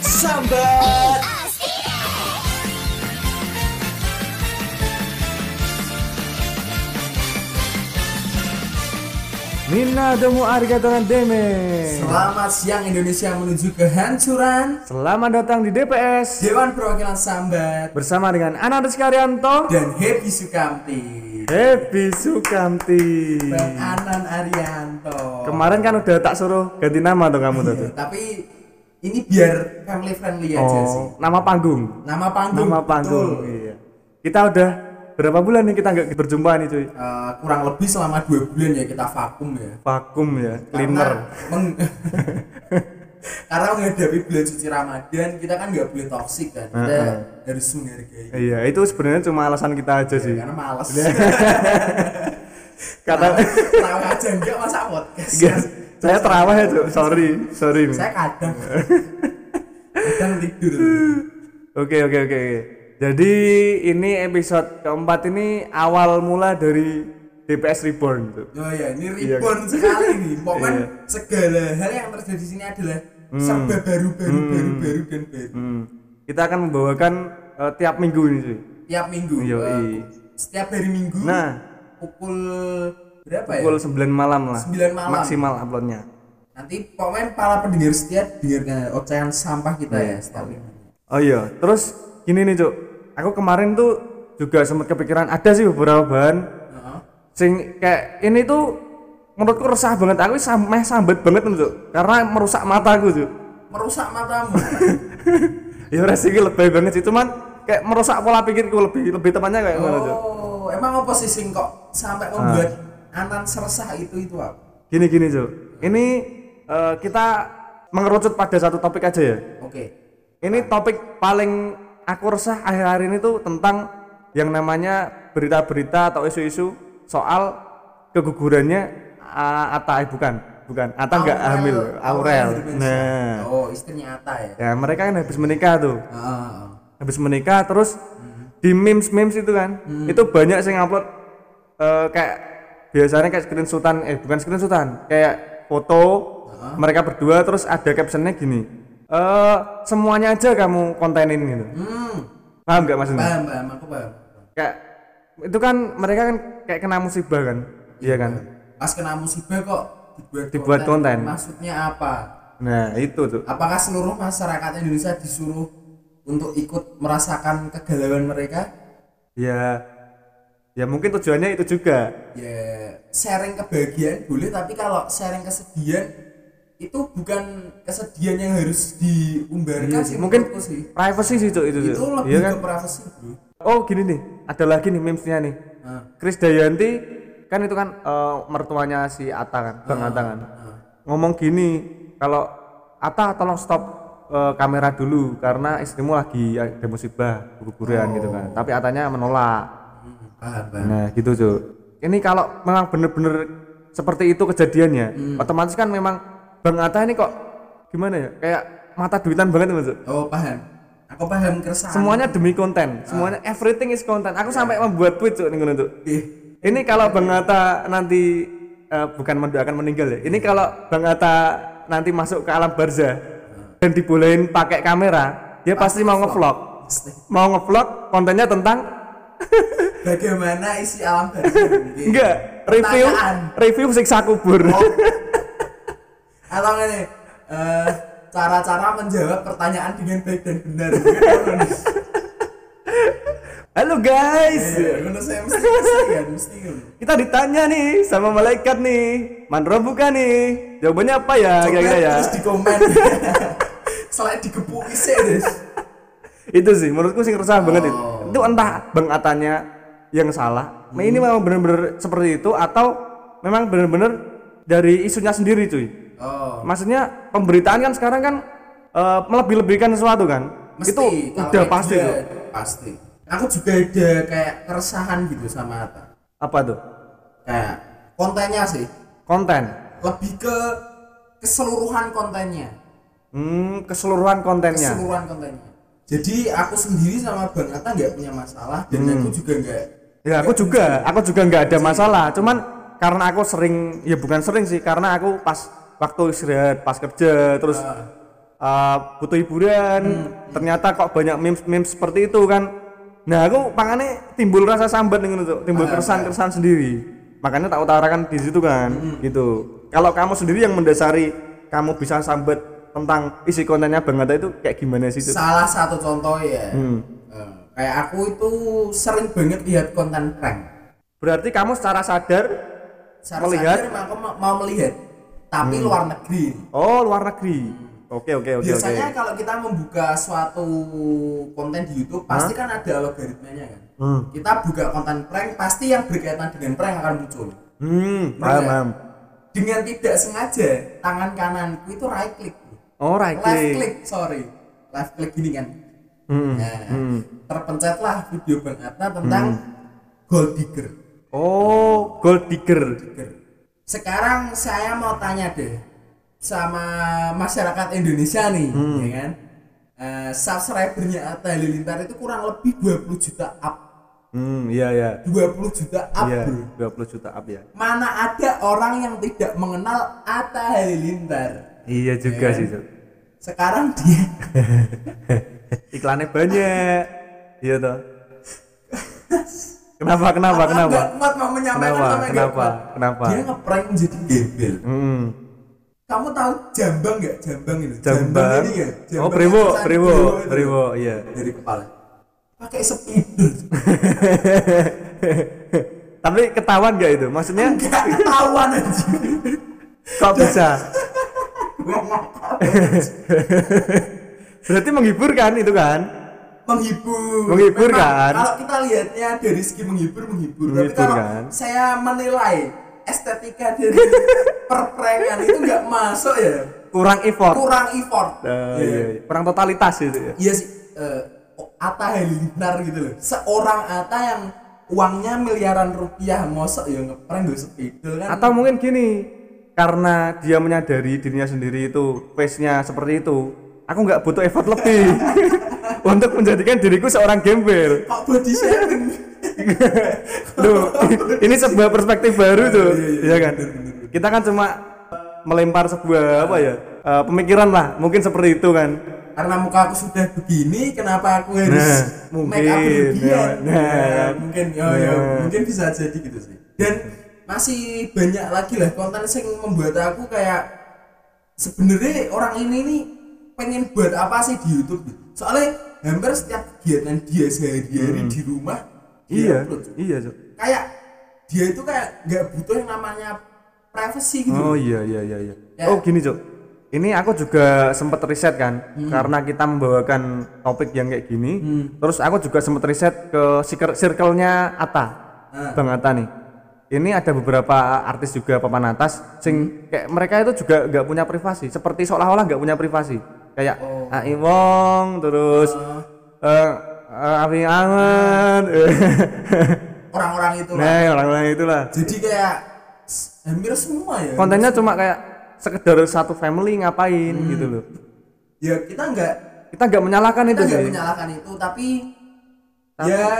Sambat Minna domo arigatou deme. Selamat siang Indonesia menuju kehancuran Selamat datang di DPS Dewan Perwakilan Sambat. Bersama dengan Ananda Karyanto dan Happy Sukamti. Happy Sukamti. Bang Anan Arianto Kemarin kan udah tak suruh ganti nama tuh kamu tuh. Iya, Tapi ini biar family friendly aja sih Oh, nama panggung. Nama panggung Nama panggung. betul. Iya. Kita udah berapa bulan nih kita nggak berjumpa nih cuy. Eh, kurang lebih selama dua bulan ya kita vakum ya Vakum ya, cleaner. meng- Karena menghadapi bulan suci Ramadan kita kan nggak boleh toksik kan kita Heeh. harus menghargai Iya, itu sebenarnya cuma alasan kita aja sih. karena malas Kata tahu aja enggak masa podcast Iya, saya terawih ya, Cuk. Sorry, sorry saya kadang kadang tidur Oke oke oke. Jadi ini episode keempat ini awal mula dari DPS Reborn tuh. oh ya ini Iya. reborn sekali nih momen Iya. segala hal yang terjadi di sini adalah serba baru baru baru baru dan baru Hmm. Kita akan membawakan eh, tiap minggu ini cuy. tiap minggu Yoi. eh, setiap hari minggu Nah, pukul berapa ya pukul 9 malam lah. 9 malam. Maksimal uploadnya. nanti pokoknya para pendengar setia dengarkan ocehan sampah kita Iya. ya setiap Oh iya, terus gini nih cuk. Aku kemarin tuh juga sempat kepikiran ada sih beberapa bahan Heeh. sing kayak ini tuh menurutku resah banget aku sampai sambat banget tuh cuk. Karena merusak mataku cuk. merusak matamu ya res iki lebih banget sih cuman kayak merusak pola pikirku lebih lebih temannya kayak gimana Cuk? Oh emang apa sih sing kok sampai membuat anan seresah itu itu apa gini gini Cuk. ini eh, kita mengerucut pada satu topik aja ya. Oke. Ini topik paling aku resah akhir-akhir ini tuh tentang yang namanya berita-berita atau isu-isu soal kegugurannya uh, Ata eh, bukan bukan Ata nggak hamil. Aurel. Aurel. Nah. Oh istrinya Ata ya? Ya mereka kan habis menikah tuh. Heeh. habis menikah terus di memes memes itu kan. Itu banyak sing upload eh, kayak biasanya kayak screenshotan eh bukan screenshotan kayak foto mereka berdua terus ada captionnya gini eh semuanya aja kamu kontenin gitu. Hmm. Paham nggak maksudnya? Paham paham aku paham. Kayak itu kan mereka kan kayak kena musibah kan? Iya kan? Pas kena musibah kok dibuat, Dibuat konten. maksudnya apa? Nah itu tuh. Apakah seluruh masyarakat Indonesia disuruh untuk ikut merasakan kegalauan mereka? Ya ya mungkin tujuannya itu juga. Ya sharing kebahagiaan boleh tapi kalau sharing kesedihan itu bukan kesedihan yang harus diumbarkan Iya sih mungkin sih. privacy sih itu itu Cuk. lebih iya kan? ke privacy bro. Oh gini nih ada lagi nih memesnya nih. Nah, Chris Dayanti kan itu kan eh, mertuanya si Ata kan Bang Ata kan. ngomong gini kalau Ata tolong stop eh, kamera dulu karena istrimu lagi ada musibah guguran gitu kan. Tapi Atanya menolak. Hmm, paham paham. Nah gitu Cuk. Ini kalau memang bener-bener seperti itu kejadiannya Hmm. otomatis kan memang Bang Ata ini kok gimana ya? Kayak mata duitan banget Cuk. Oh paham. Aku paham keresahan. Semuanya demi konten. Semuanya everything is content. Aku sampai membuat tweet nih ngono, Cuk. Eh ini kalau Bang Atta nanti eh, bukan mendoakan meninggal ya. Ini kalau Bang Atta nanti masuk ke alam barzah dan dibolehin pakai kamera, dia pasti mau ngevlog. Mau ngevlog kontennya tentang bagaimana isi alam enggak review review siksa kubur. Oh. atau ini eh, cara-cara menjawab pertanyaan dengan baik dan benar Halo guys. saya mesti mesti kan mesti kan Kita ditanya nih sama malaikat nih, Mandro bukan nih? Jawabannya apa ya kira-kira ya? terus di komen selain digepuki sih Des. itu sih menurutku sih resah banget itu. Oh. itu entah bang atanya yang salah. Nah, ini memang benar-benar seperti itu atau memang benar-benar dari isunya sendiri cuy. Oh. Maksudnya pemberitaan kan sekarang kan eh, melebih-lebihkan sesuatu kan? Mesti itu udah pasti dia, tuh. pasti. Aku juga ada kayak keresahan gitu sama Ata. Apa tuh? Kayak kontennya sih. Konten? Lebih ke keseluruhan kontennya hmm, keseluruhan kontennya. Keseluruhan kontennya. Jadi aku sendiri sama Bang Atta nggak punya masalah dan Hmm. aku juga nggak ya aku juga aku juga nggak ada masalah. cuman karena aku sering ya bukan sering sih karena aku pas waktu istirahat pas kerja terus uh, butuh hiburan ternyata kok banyak memes memes seperti itu kan. Nah aku pangannya timbul rasa sambat nih tuh timbul keresahan keresahan sendiri. Makanya tak utarakan di situ kan gitu. Kalau kamu sendiri yang mendasari kamu bisa sambat tentang isi kontennya Bang Atta itu kayak gimana sih itu? salah satu contoh ya Hmm. eh, kayak aku itu sering banget lihat konten prank Berarti kamu secara sadar Secara Melihat? sadar aku ma- mau melihat tapi luar negeri oh luar negeri. Oke oke oke biasanya kalau kita membuka suatu konten di YouTube pasti kan ada algoritmanya kan Hmm. kita buka konten prank pasti yang berkaitan dengan prank akan muncul Hmm, paham, paham. dengan tidak sengaja tangan kananku itu right click Oh, right left click. click sorry left click gini kan Hmm. nah, hmm. terpencetlah video Bang Atta tentang gold digger Oh, gold digger. sekarang saya mau tanya deh sama masyarakat Indonesia nih Hmm. ya kan Eh, subscribernya Atta Halilintar itu kurang lebih 20 juta up Hmm, iya iya. 20 juta up Iya, bro 20 juta up ya. mana ada orang yang tidak mengenal Atta Halilintar Iya juga Iya. sih, Cuk. Sekarang dia Iklannya banyak. Iya toh. Kenapa kenapa Apa kenapa? kuat mau menyampaikan Kenapa? Kenapa? Kenapa? dia ngeprank menjadi gembel Hmm. kamu tahu jambang nggak jambang itu Jambang. ini ya Oh, Brimo, tulisan Brimo, itu. Brimo, iya. dari kepala pakai spidol Tapi ketahuan gak itu? Maksudnya nggak ketahuan aja kok bisa? Berarti menghibur kan itu kan? menghibur Menghibur, Memang kan? kalau kita lihatnya dari segi menghibur menghibur, tapi Menghibur, kalau kan? saya menilai estetika dari perprankan itu nggak masuk ya Kurang effort. kurang effort Nah, Iya. iya, iya. Kurang totalitas itu ya. iya sih eh, Atta Halilintar gitu loh seorang Atta yang uangnya miliaran rupiah mosok ya ngeprank gue sepidol kan Atau mungkin gini, karena dia menyadari dirinya sendiri itu face-nya seperti itu, aku nggak butuh effort lebih untuk menjadikan diriku seorang gembel. kok body shaming Loh, ini sebuah perspektif baru tuh, iya, iya, ya kan? Kita kan cuma melempar sebuah apa ya eh, pemikiran lah, mungkin seperti itu kan. karena muka aku sudah begini kenapa aku harus Nah, make up mungkin, nah, Ya, nah. mungkin ya, ya, Nah. mungkin bisa jadi gitu sih dan masih banyak lagi lah konten yang membuat aku kayak sebenarnya orang ini nih pengen buat apa sih di YouTube gitu. soalnya hampir setiap kegiatan dia sehari-hari di rumah dia Iya, upload, iya, Cuk. kayak dia itu kayak nggak butuh yang namanya privacy gitu Oh iya iya iya iya. Ya. Oh gini cok. Ini aku juga sempat riset kan, Hmm. karena kita membawakan topik yang kayak gini. Terus aku juga sempat riset ke circle- circle-nya Ata, Ah. Bang Ata nih. Ini ada beberapa artis juga papan atas, sing kayak mereka itu juga nggak punya privasi, seperti seolah-olah nggak punya privasi. Kayak Oh. Ai Wong, terus eh eh, Afi Ahmad, orang-orang itu lah nah orang-orang itulah. jadi kayak hampir semua ya kontennya cuma kayak sekedar satu family ngapain Hmm. gitu loh ya kita nggak kita nggak menyalahkan kita itu nggak menyalahkan itu Tapi, ya ya.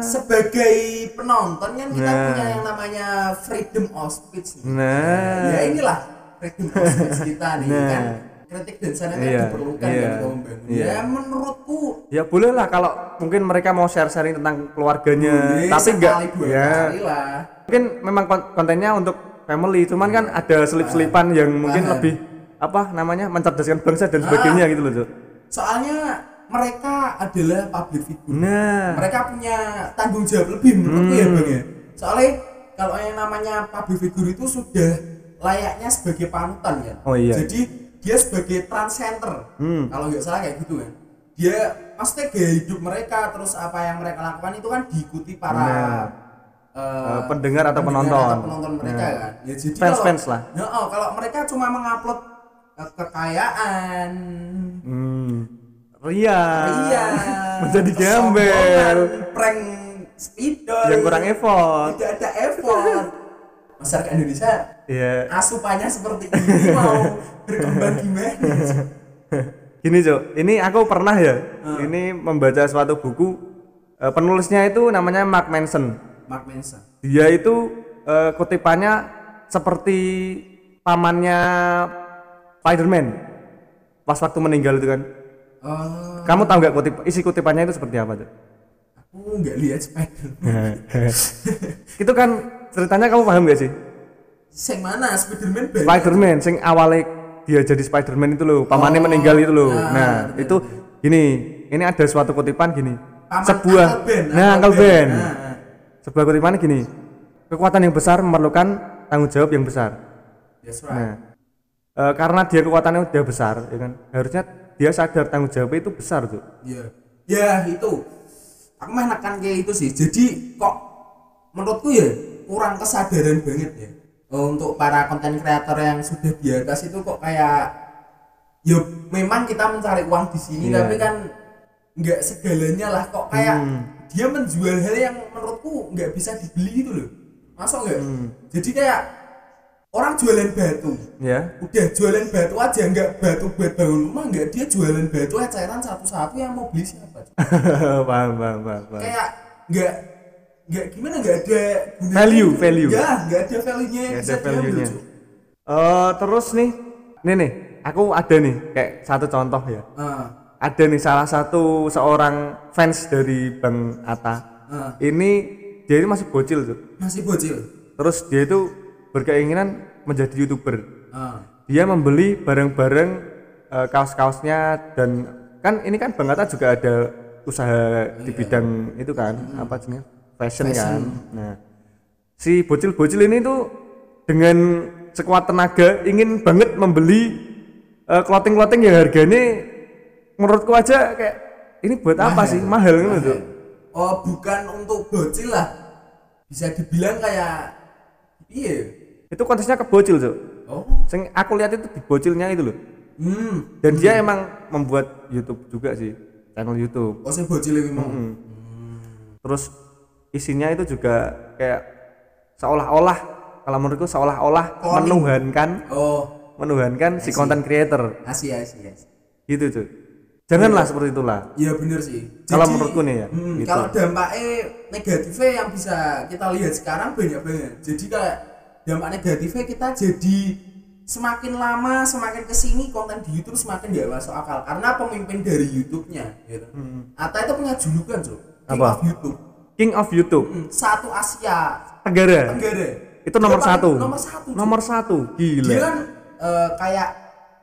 sebagai penonton kan kita Nah. punya yang namanya freedom of speech nih. nah ya inilah freedom of speech kita nih Nah. kan kritik dan saran kan Iya, diperlukan iya, kan membangun iya. ya menurutku ya boleh lah kalau mungkin mereka mau share sharing tentang keluarganya boleh tapi nggak sekali dua ya lah mungkin memang kon- kontennya untuk family cuman kan ada selip-selipan yang mungkin Paham. lebih apa namanya mencerdaskan bangsa dan sebagainya gitu loh soalnya mereka adalah public figure nah mereka punya tanggung jawab lebih menurutku ya Hmm. bang ya soalnya kalau yang namanya public figure itu sudah layaknya sebagai panutan ya Oh, iya. jadi dia sebagai transcenter Hmm. kalau nggak salah kayak gitu kan dia pasti gaya hidup mereka terus apa yang mereka lakukan itu kan diikuti para Nah. Eh, pendengar atau penonton. penonton mereka Nah. kan ya jadi Fans- kalau- fans lah. Nah, oh, kalau mereka cuma mengupload eh, kekayaan hmm. Ria iya. Menjadi kesombongan, gembel. prank spidol. Yang kurang effort. Tidak ada effort. Masyarakat Indonesia Iya. asupannya seperti ini mau berkembang gimana? Gini Cok, ini aku pernah ya, Ah. ini membaca suatu buku, eh, penulisnya itu namanya Mark Manson. Mark Manson. Dia itu eh, kutipannya seperti pamannya Spiderman. Pas waktu meninggal itu kan Eh, kamu tahu nggak kutip isi kutipannya itu seperti apa tuh aku nggak lihat Spider. itu kan ceritanya kamu paham gak sih Sing mana Spiderman banyak. Spiderman sing awalnya dia jadi Spiderman itu loh pamannya Oh, meninggal itu loh nah, nah bener, itu gini ini ada suatu kutipan gini Paman sebuah Uncle Ben, nah Uncle Ben. Nah, nah. sebuah kutipannya gini kekuatan yang besar memerlukan tanggung jawab yang besar That's right. nah eh, karena dia kekuatannya udah besar ya kan harusnya dia sadar tanggung jawabnya itu besar tuh Iya. Ya itu. Aku mah nekan kayak itu sih. Jadi kok menurutku ya kurang kesadaran banget ya. Oh, Untuk para konten kreator yang sudah di atas itu kok kayak ya memang kita mencari uang di sini Iya. tapi kan nggak segalanya lah kok kayak Hmm. dia menjual hal yang menurutku nggak bisa dibeli gitu loh. Masuk nggak? Hmm. Jadi kayak orang jualan batu ya udah jualan batu aja nggak batu buat bangun rumah nggak dia jualan batu eceran satu-satu yang mau beli siapa paham paham paham, paham. kayak nggak nggak gimana nggak ada Value, gitu. value. ya nggak ada value nya yang Nggak bisa ada value-nya. diambil Cuk. Eh, terus nih nih nih aku ada nih kayak satu contoh ya Ah, ada nih salah satu seorang fans dari Bang Atta ah. ini dia ini masih bocil tuh masih bocil terus dia itu berkeinginan menjadi youtuber. Ah, dia membeli barang-barang eh, kaos-kaosnya dan kan ini kan Bang Atta juga ada usaha di bidang itu kan apa jenisnya fashion, kan. Nah si bocil-bocil ini tuh dengan sekuat tenaga ingin banget membeli eh, clothing-clothing yang harganya menurutku aja kayak ini buat apa Mahal. sih? Mahal gitu tuh oh bukan untuk bocil lah. Bisa dibilang kayak iya itu konteksnya ke bocil tuh oh. Sing aku lihat itu di bocilnya itu loh. Hmm. Dan dia emang membuat YouTube juga sih channel YouTube. Oh saya bocil ini mau terus isinya itu juga kayak seolah-olah kalau menurutku seolah-olah Cloning. menuhankan oh. menuhankan si content creator. Asih asih gitu tuh janganlah seperti itulah. Iya bener sih. Kalau menurutku nih ya, hmm, gitu. Kalau dampaknya negatifnya yang bisa kita lihat sekarang banyak banget. Jadi kayak dampak negatifnya kita jadi semakin lama semakin ke sini konten di YouTube semakin gak masuk akal karena pemimpin dari YouTube-nya gitu. Atta itu punya julukan cuy. King Apa? of YouTube. King of YouTube Hmm, satu Asia Tenggara Tenggara. itu nomor Dia satu Nomor satu. nomor satu gila Dia kan eh, kayak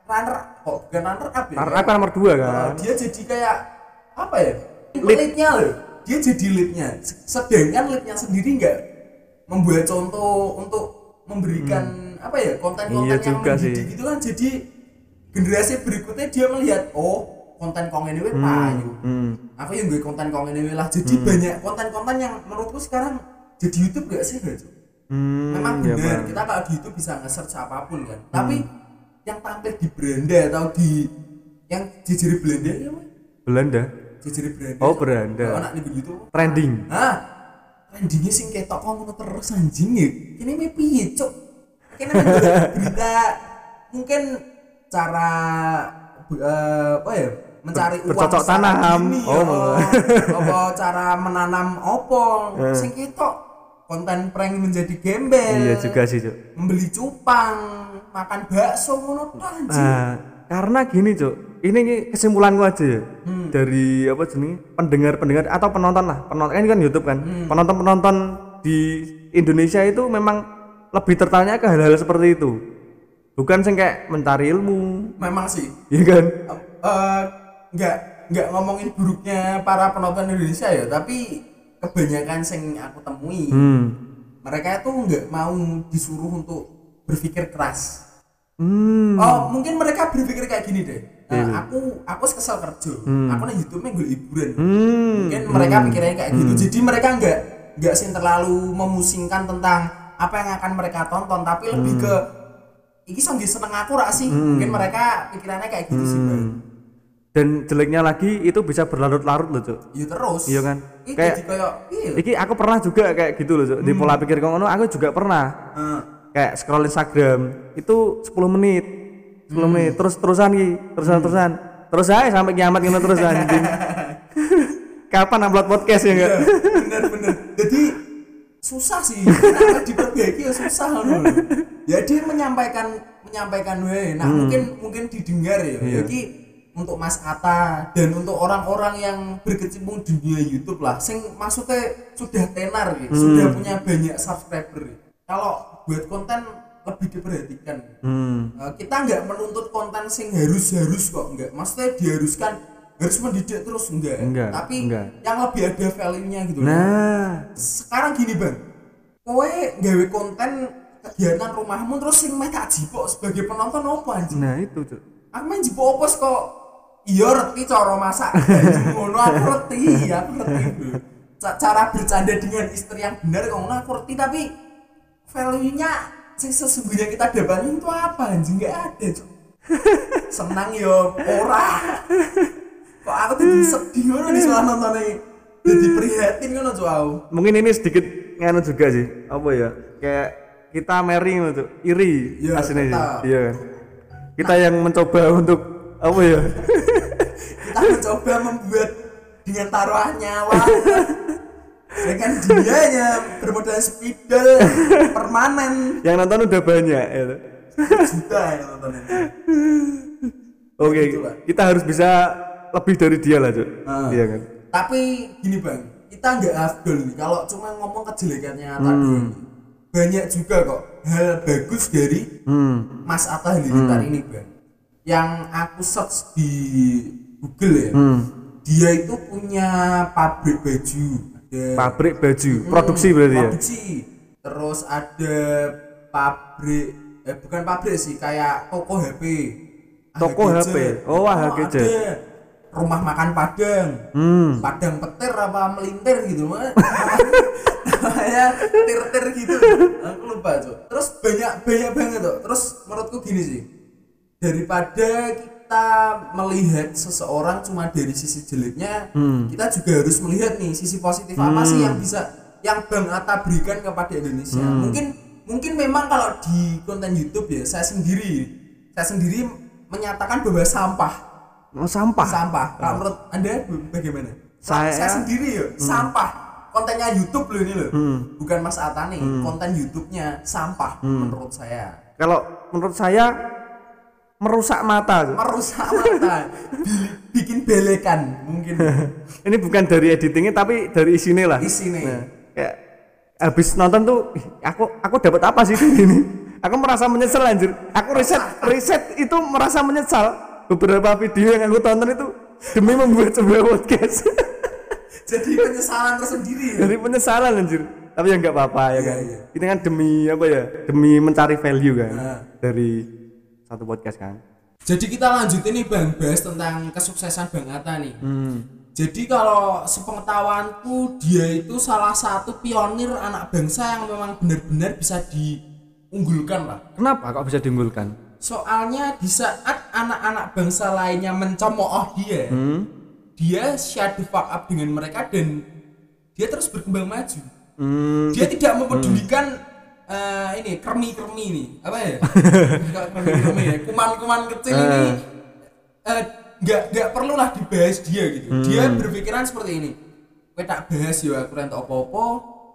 runner kok bukan runner up ya. Karena aku nomor dua Uh, kan dia jadi kayak apa ya Lead. leadnya loh dia jadi leadnya sedangkan leadnya sendiri nggak membuat contoh untuk memberikan apa ya konten-konten Iya yang mendidik sih. gitu kan jadi generasi berikutnya dia melihat oh konten kong ini weh payu. hmm. aku yang gue konten kong ini lah. Jadi banyak konten-konten yang menurutku sekarang jadi YouTube gak sih gak Hmm, memang ya, benar. Bang. kita kalau di YouTube bisa nge-search apa pun kan. Tapi yang tampil di Branda atau di yang jejeri Belanda ya? Belanda? Jejeri Branda Oh, Branda. oh, anak di YouTube. Trending. Ah trendingnya sing ketok kok ngono terus anjing ya ini mah piye cuk? Kene berita mungkin cara eh, apa ya mencari uang bercocok tanam. dini, Oh, malah. apa cara menanam opol sing ketok konten prank menjadi gembel. Iya juga sih Cuk. membeli cupang makan bakso ngono anjing. Nah, karena gini cuk. Ini kesimpulanku aja ya. Hmm. Dari apa jenis pendengar-pendengar atau penonton lah. Penonton ini kan YouTube kan. Hmm. penonton-penonton di Indonesia itu memang lebih tertanya ke hal-hal seperti itu. Bukan sing kayak mencari ilmu. Memang sih. Ya kan? Eh nggak nggak ngomongin buruknya para penonton Indonesia ya tapi kebanyakan sing aku temui hmm. mereka itu nggak mau disuruh untuk berpikir keras Hmm. oh mungkin mereka berpikir kayak gini deh Nah, Iya. aku aku kesel kerja Hmm. aku nih YouTube gue hiburan Hmm. mungkin mereka pikirnya kayak gitu jadi mereka nggak nggak sih terlalu memusingkan tentang apa yang akan mereka tonton tapi lebih Hmm. ke iki sanggi seneng aku rak sih mungkin mereka pikirannya kayak gitu sih Bang. dan jeleknya lagi itu bisa berlarut-larut loh cuk ya terus Iya kan? Iki Kayak- kayak iya Iki aku pernah juga kayak gitu loh Cuk. di pola pikir ngono aku juga pernah Heeh. Kayak scroll Instagram itu 10 menit 10 menit terus terusan ki terusan terusan terus aja sampai kiamat ngono terus anjing. Kapan upload podcast ya enggak bener bener. Jadi susah sih. Kenapa diperbaiki ya susah loh ya dia menyampaikan menyampaikan wae nah mungkin mungkin didengar ya. Hmm. Iya. jadi untuk Mas Ata dan untuk orang-orang yang berkecimpung di dunia YouTube lah sing maksudnya sudah tenar gitu Hmm. sudah punya banyak subscriber kalau buat konten lebih diperhatikan. Hmm. Eh, kita nggak menuntut konten sing harus harus kok enggak maksudnya diharuskan harus mendidik terus enggak, Enggak, tapi enggak. yang lebih ada value-nya gitu loh. nah. Sekarang gini bang. Kowe gawe konten kegiatan rumahmu terus sing meh tak jipok sebagai penonton apa anjing? Nah itu tuh aku main jipok opos kok? Iya ngerti cara masak. Ngono aku ngerti aku bro. Ca- cara bercanda dengan istri yang benar kok ngono aku ngerti tapi value nya sing sesungguhnya kita dapatin itu apa anjing? Nggak ada cok. Senang yo ora. Kok aku tuh sedih ngono nih soal nonton ini jadi prihatin ngono cok aku. Mungkin ini sedikit nganu juga sih. Apa ya? Kayak kita Mary gitu iri Iya, aslinya sih iya. Kan kita yang mencoba untuk apa ya? Kita mencoba membuat dengan taruhan nyawa dengan dianya bermodal spidol permanen. Yang nonton udah banyak ya. juta yang nonton itu oke Gitu lah. kita harus bisa lebih dari dia lah cuy Ah. iya kan? Tapi gini bang kita nggak afdol nih kalau cuma ngomong kejelekannya Atta doang. banyak juga kok hal bagus dari hmm. Mas Atta Halilintar ini bang. Yang aku search di Google ya hmm. dia itu punya pabrik baju ada pabrik baju produksi berarti ya? Produksi. Terus ada pabrik eh bukan pabrik sih kayak toko HP Toko. HP. Oh, AHG. ada. Rumah makan Padang. Hmm. Padang petir apa melintir gitu mah namanya tir-tir gitu. Aku lupa tuh terus banyak banyak banget tuh terus menurutku gini sih. Daripada kita melihat seseorang cuma dari sisi jeleknya kita juga harus melihat nih sisi positif apa sih yang bisa yang Bang Atta berikan kepada Indonesia. Mungkin mungkin memang kalau di konten YouTube ya saya sendiri saya sendiri menyatakan bahwa sampah. Oh, sampah? Sampah. Kalau menurut Anda bagaimana? Saya- saya sendiri ya, sampah. Kontennya YouTube loh ini loh. Bukan Mas Ata nih, konten YouTube-nya sampah menurut saya. kalau menurut saya merusak mata cuy. Merusak mata, bi- bikin belekan mungkin. Ini bukan dari editingnya tapi dari isinya lah. Isinya. Nah, kayak habis nonton tuh "Ih, aku aku dapat apa sih ini aku merasa menyesal anjir. Aku riset riset itu merasa menyesal. Beberapa video yang aku tonton itu demi membuat sebuah podcast. Jadi penyesalan tersendiri ya. dari penyesalan anjir. Tapi ya nggak apa-apa ya Iya, kan? iya. ini kan demi apa ya? Demi mencari value kan? Nah. dari satu podcast kan Jadi kita lanjutin nih Bang, bahas tentang kesuksesan Bang Atta nih. Jadi kalau sepengetahuanku dia itu salah satu pionir anak bangsa yang memang benar-benar bisa diunggulkan lah. kenapa kok bisa diunggulkan Soalnya di saat anak-anak bangsa lainnya mencemooh dia, hmm? dia the fuck up dengan mereka dan dia terus berkembang maju. Hmm, Dia tidak mempedulikan eh, ini kermi-kermi ini apa ya? Kermi-kermi ya, kuman-kuman kecil ini eh, nggak nggak perlulah dibahas dia gitu. Dia berpikiran seperti ini. Kowe tak bahas ya aku rentok apa-apa.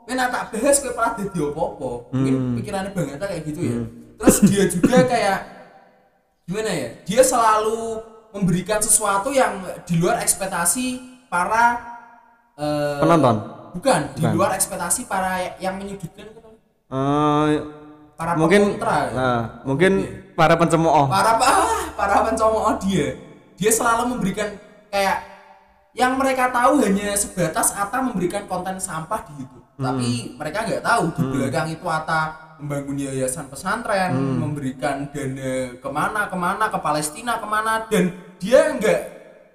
Kowe nak tak bahas kowe pernah dadi apa-apa. Mungkin pikirannya Bang Atta kayak gitu ya. Terus dia juga kayak gimana ya? Dia selalu memberikan sesuatu yang di luar ekspektasi para eh, penonton Bukan, di Bukan. luar ekspektasi para yang menyudutkan Eh, para mungkin pekontra ya. nah, mungkin para pencemooh. Para ah, para pencemooh dia. Dia selalu memberikan kayak yang mereka tahu hanya sebatas Ata memberikan konten sampah di YouTube. Tapi mereka nggak tahu di belakang itu Ata membangun yayasan pesantren memberikan dana ke mana ke mana ke Palestina ke mana dan dia nggak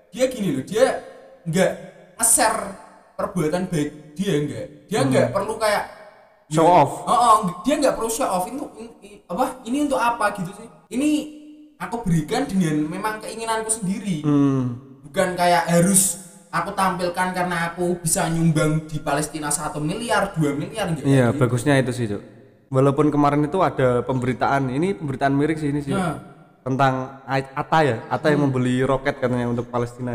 dia gini loh dia nggak nge-share perbuatan baik dia nggak. Dia nggak perlu kayak Show off. Oh, oh, dia nggak perlu show off itu apa? Ini untuk apa gitu sih? Ini aku berikan dengan memang keinginanku sendiri. Hmm, Bukan kayak harus aku tampilkan karena aku bisa nyumbang di Palestina satu miliar, 2 miliar enggak. iya gitu. bagusnya itu sih Cuk. walaupun kemarin itu ada pemberitaan ini pemberitaan miring sih ini sih Nah. tentang Ata ya Ata yang membeli roket katanya untuk Palestina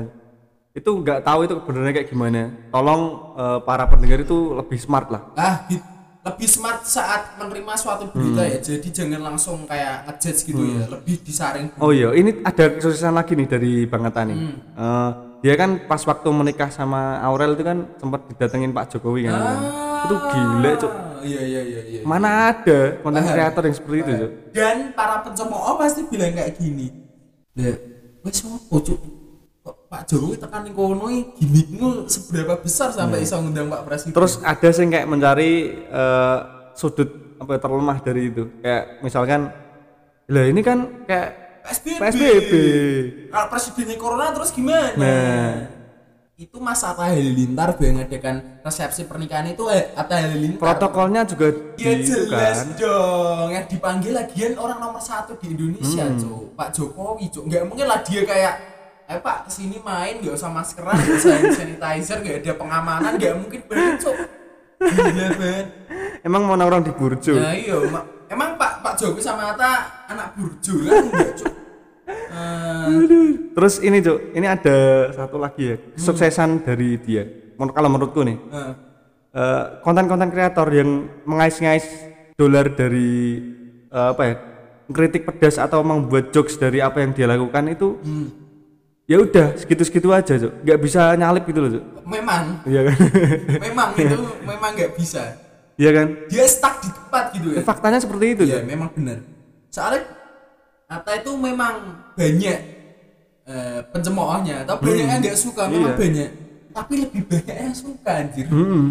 itu nggak tahu itu sebenarnya kayak gimana tolong eh, para pendengar itu lebih smart lah Ah, gitu. Lebih smart saat menerima suatu berita Hmm. ya jadi jangan langsung kayak ngejudge gitu ya lebih disaring Oh iya, ini ada kesusahan lagi nih dari Bang Atta nih. Hmm. Eh, dia kan pas waktu menikah sama Aurel itu kan sempat didatengin Pak Jokowi kan. itu gila, Cuk. Ah, iya iya iya iya Mana ada konten kreator yang seperti itu, Cuk? dan para pencemooh pasti bilang kayak gini ya wes cuk kok Pak Jokowi tekan ning kono gimmickmu seberapa besar sampai iso ngundang Pak Presiden Terus ada sih kayak mencari eh, sudut apa ya, terlemah dari itu. Kayak misalkan lah ini kan kayak PSBB. PSBB. Kalau presidennya corona terus gimana? Nah. Itu Mas Atta Halilintar yang ngadakan resepsi pernikahan itu eh, Atta Halilintar. protokolnya juga Ya di jelas kan. dong. Yang dipanggil lagian orang nomor satu di Indonesia, Hmm. Cuk. Pak Jokowi, Cuk. Nggak mungkin lah dia kayak Eh Pak, ke sini main nggak usah maskeran, nggak usah hand sanitizer, nggak ada pengamanan, nggak mungkin banget, Cuk. Gila banget. Emang mau orang di Burjo. Nah iya, ma- emang Pak Pak Jokowi sama Atta anak burjo kan enggak, Cuk. Eh, Terus ini Cuk, ini ada satu lagi ya, kesuksesan dari dia. Menurut kalau menurutku nih, eh, eh, konten-konten kreator yang mengais-ngais dolar dari eh, apa ya kritik pedas atau membuat jokes dari apa yang dia lakukan itu ya udah segitu-segitu aja cok nggak bisa nyalip gitu loh cok memang. Iya kan? Memang itu memang nggak bisa. Iya kan? Dia stuck di tempat gitu ya. Faktanya seperti itu cok memang benar. Soalnya Atta itu memang banyak eh, pencemoohnya. Atau banyak yang nggak suka memang Iya. banyak. Tapi lebih banyak yang suka anjir. Hmm.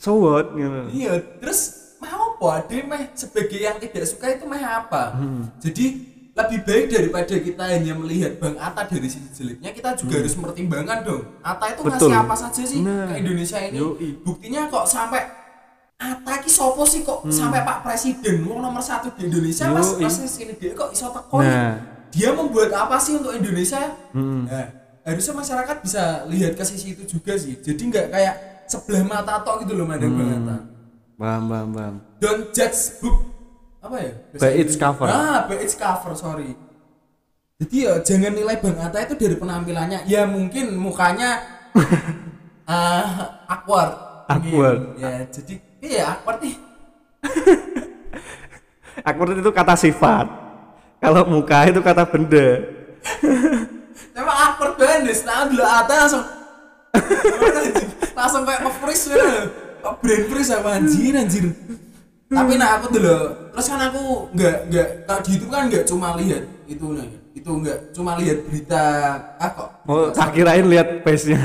So what? Gitu. Iya terus mau apa? Dia meh sebagai yang tidak suka itu meh apa? Hmm. jadi lebih baik daripada kita hanya melihat Bang Atta dari sisi jeleknya kita juga harus mempertimbangkan dong Atta itu Hmm. Betul. ngasih apa saja sih Nah, ke Indonesia ini yoi. buktinya kok sampai Atta ki sopo sih kok sampai Pak Presiden wong nomor satu di Indonesia mas Hmm. Yoi. mas sini dia kok iso teko nih? Nah. dia membuat apa sih untuk Indonesia Hmm. nah, harusnya masyarakat bisa lihat ke sisi itu juga sih jadi nggak kayak sebelah mata tok gitu loh mandang Bang Atta bam bam bam don't judge book apa ya? By its cover. ah by its cover sorry. Jadi ya jangan nilai Bang Atta itu dari penampilannya. Ya mungkin mukanya ah awkward. Awkward. ya jadi iya awkward nih. Awkward itu kata sifat. Kalau muka itu kata benda. Emang awkward banget deh setelah dulu Atta langsung langsung kayak nge-freeze ya. Kok brain freeze apa anjir anjir tapi nah aku dulu terus kan aku nggak nggak kalau di YouTube kan nggak cuma lihat itu nih itu nggak cuma lihat berita ah kok. Oh tak kirain lihat face nya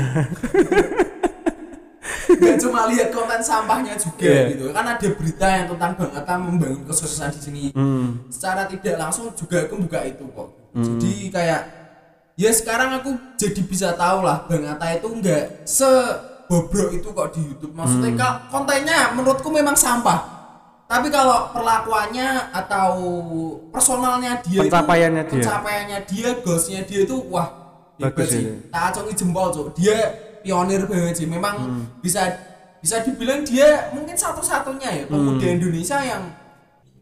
nggak cuma lihat konten sampahnya juga Iya. gitu. Kan ada berita yang tentang Bang Atta membangun kesuksesan di sini. Hmm. secara tidak langsung juga aku buka itu kok. Jadi kayak ya sekarang aku jadi bisa tahu lah Bang Atta itu nggak sebobrok itu kok di YouTube. Maksudnya kalau kontennya menurutku memang sampah tapi kalau perlakuannya atau personalnya dia itu- Pencapaiannya dia. pencapaiannya dia goalsnya dia itu wah hebat Bagus sih tak acungi jempol cok dia pionir banget sih memang Hmm. bisa bisa dibilang dia mungkin satu-satunya ya pemuda Hmm. Indonesia yang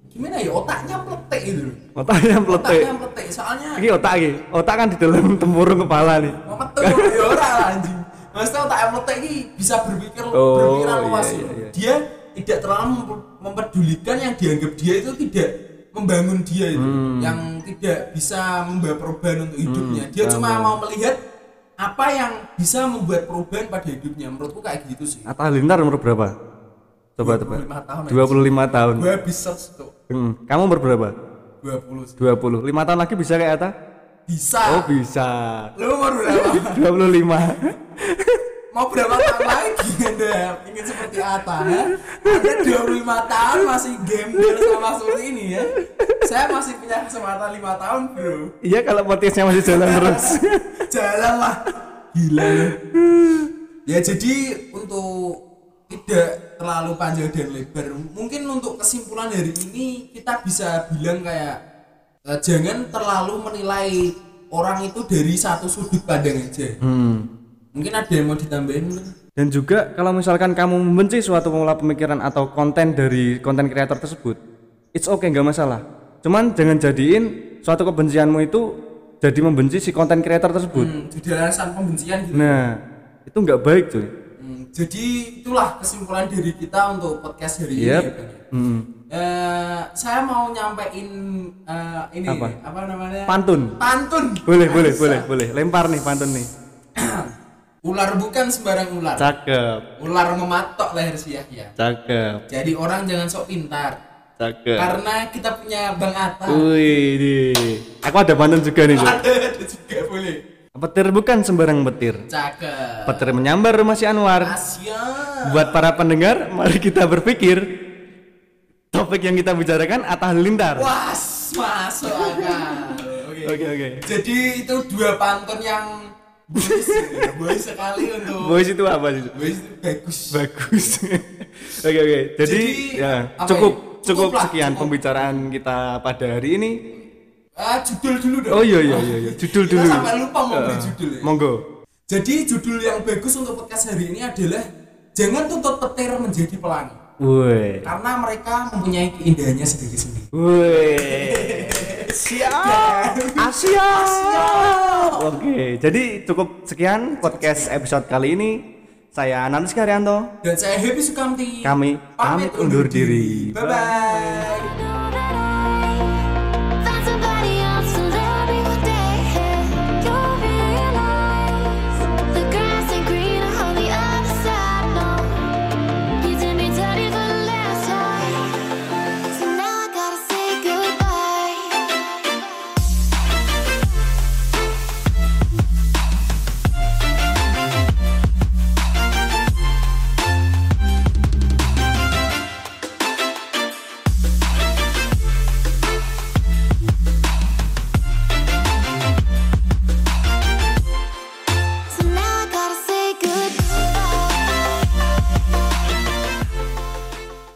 gimana ya otaknya meletek gitu loh otaknya meletek otaknya meletek soalnya ini otak ini otak kan di dalam tempurung kepala nih metu ya ora lah anjing maksudnya otaknya meletek ini bisa berpikir Oh, berpikiran iya, luas iya, loh. iya. dia tidak terlalu memperdulikan yang dianggap dia itu tidak membangun dia itu. Hmm. yang tidak bisa membawa perubahan untuk hidupnya. Dia paham, cuma paham. mau melihat apa yang bisa membuat perubahan pada hidupnya. Menurutku kayak gitu sih. Atta Halilintar umur berapa? Coba tebak 25 tahun 25 tahun. Gue habis search tuh hmm. kamu umur berapa? 20 sih. 20 5 tahun lagi bisa kayak Atta? Bisa. Oh bisa. Lu umur berapa? 25 mau berapa tahun lagi anda ingin seperti Atta ya? anda 25 tahun masih gembel sama seperti ini ya saya masih punya kesempatan 5 tahun bro iya kalau motifnya masih jalan terus jalan lah gila lu. ya jadi untuk tidak terlalu panjang dan lebar mungkin untuk kesimpulan hari ini kita bisa bilang kayak eh, jangan terlalu menilai orang itu dari satu sudut pandang aja hmm. Mungkin ada yang mau ditambahin? Dan juga kalau misalkan kamu membenci suatu pola pemikiran atau konten dari konten kreator tersebut, it's okay nggak masalah. Cuman jangan jadiin suatu kebencianmu itu jadi membenci si konten kreator tersebut. hmm, jadi alasan pembencian gitu Nah, itu nggak baik cuy. Hmm, jadi itulah kesimpulan dari kita untuk podcast hari Yep. ini. ya, ya. Hmm. Eh, saya mau nyampein eh, ini Apa? apa namanya? Pantun. Pantun. Boleh, boleh, Bisa. boleh, boleh. Lempar nih pantun nih. Ular bukan sembarang ular. Cakep, Ular mematok leher si Yahya. cakep, Jadi orang jangan sok pintar. cakep. Karena kita punya Bang Atta. Wih, deh. Aku ada pantun juga nih. Ada ada juga boleh. Petir bukan sembarang petir. Cakep. Petir menyambar rumah si Anwar. Asia. Buat para pendengar, mari kita berpikir. Topik yang kita bicarakan Atta Halilintar. Was, masuk akal. Oke. Oke, oke. Jadi itu dua pantun yang boys, ya, boys sekali untuk Boys itu apa sih? boys itu bagus. Bagus. Oke, oke. Jadi, Jadi, ya, cukup ya? cukup Cukup lah, sekian cukup. pembicaraan kita pada hari ini. Ah, judul dulu dong. Oh iya iya iya, iya. judul Kita dulu. sampai lupa mau beri Eh, judul ya. Monggo. Jadi judul yang bagus untuk podcast hari ini adalah jangan tuntut petir menjadi pelangi. Woi. Karena mereka mempunyai keindahannya sendiri-sendiri. Woi. Siap. Asia. Oke, jadi cukup sekian podcast episode kali ini. Saya Nanus Karyanto. Dan saya Happy Sukamti. Kami pamit undur diri. Bye bye.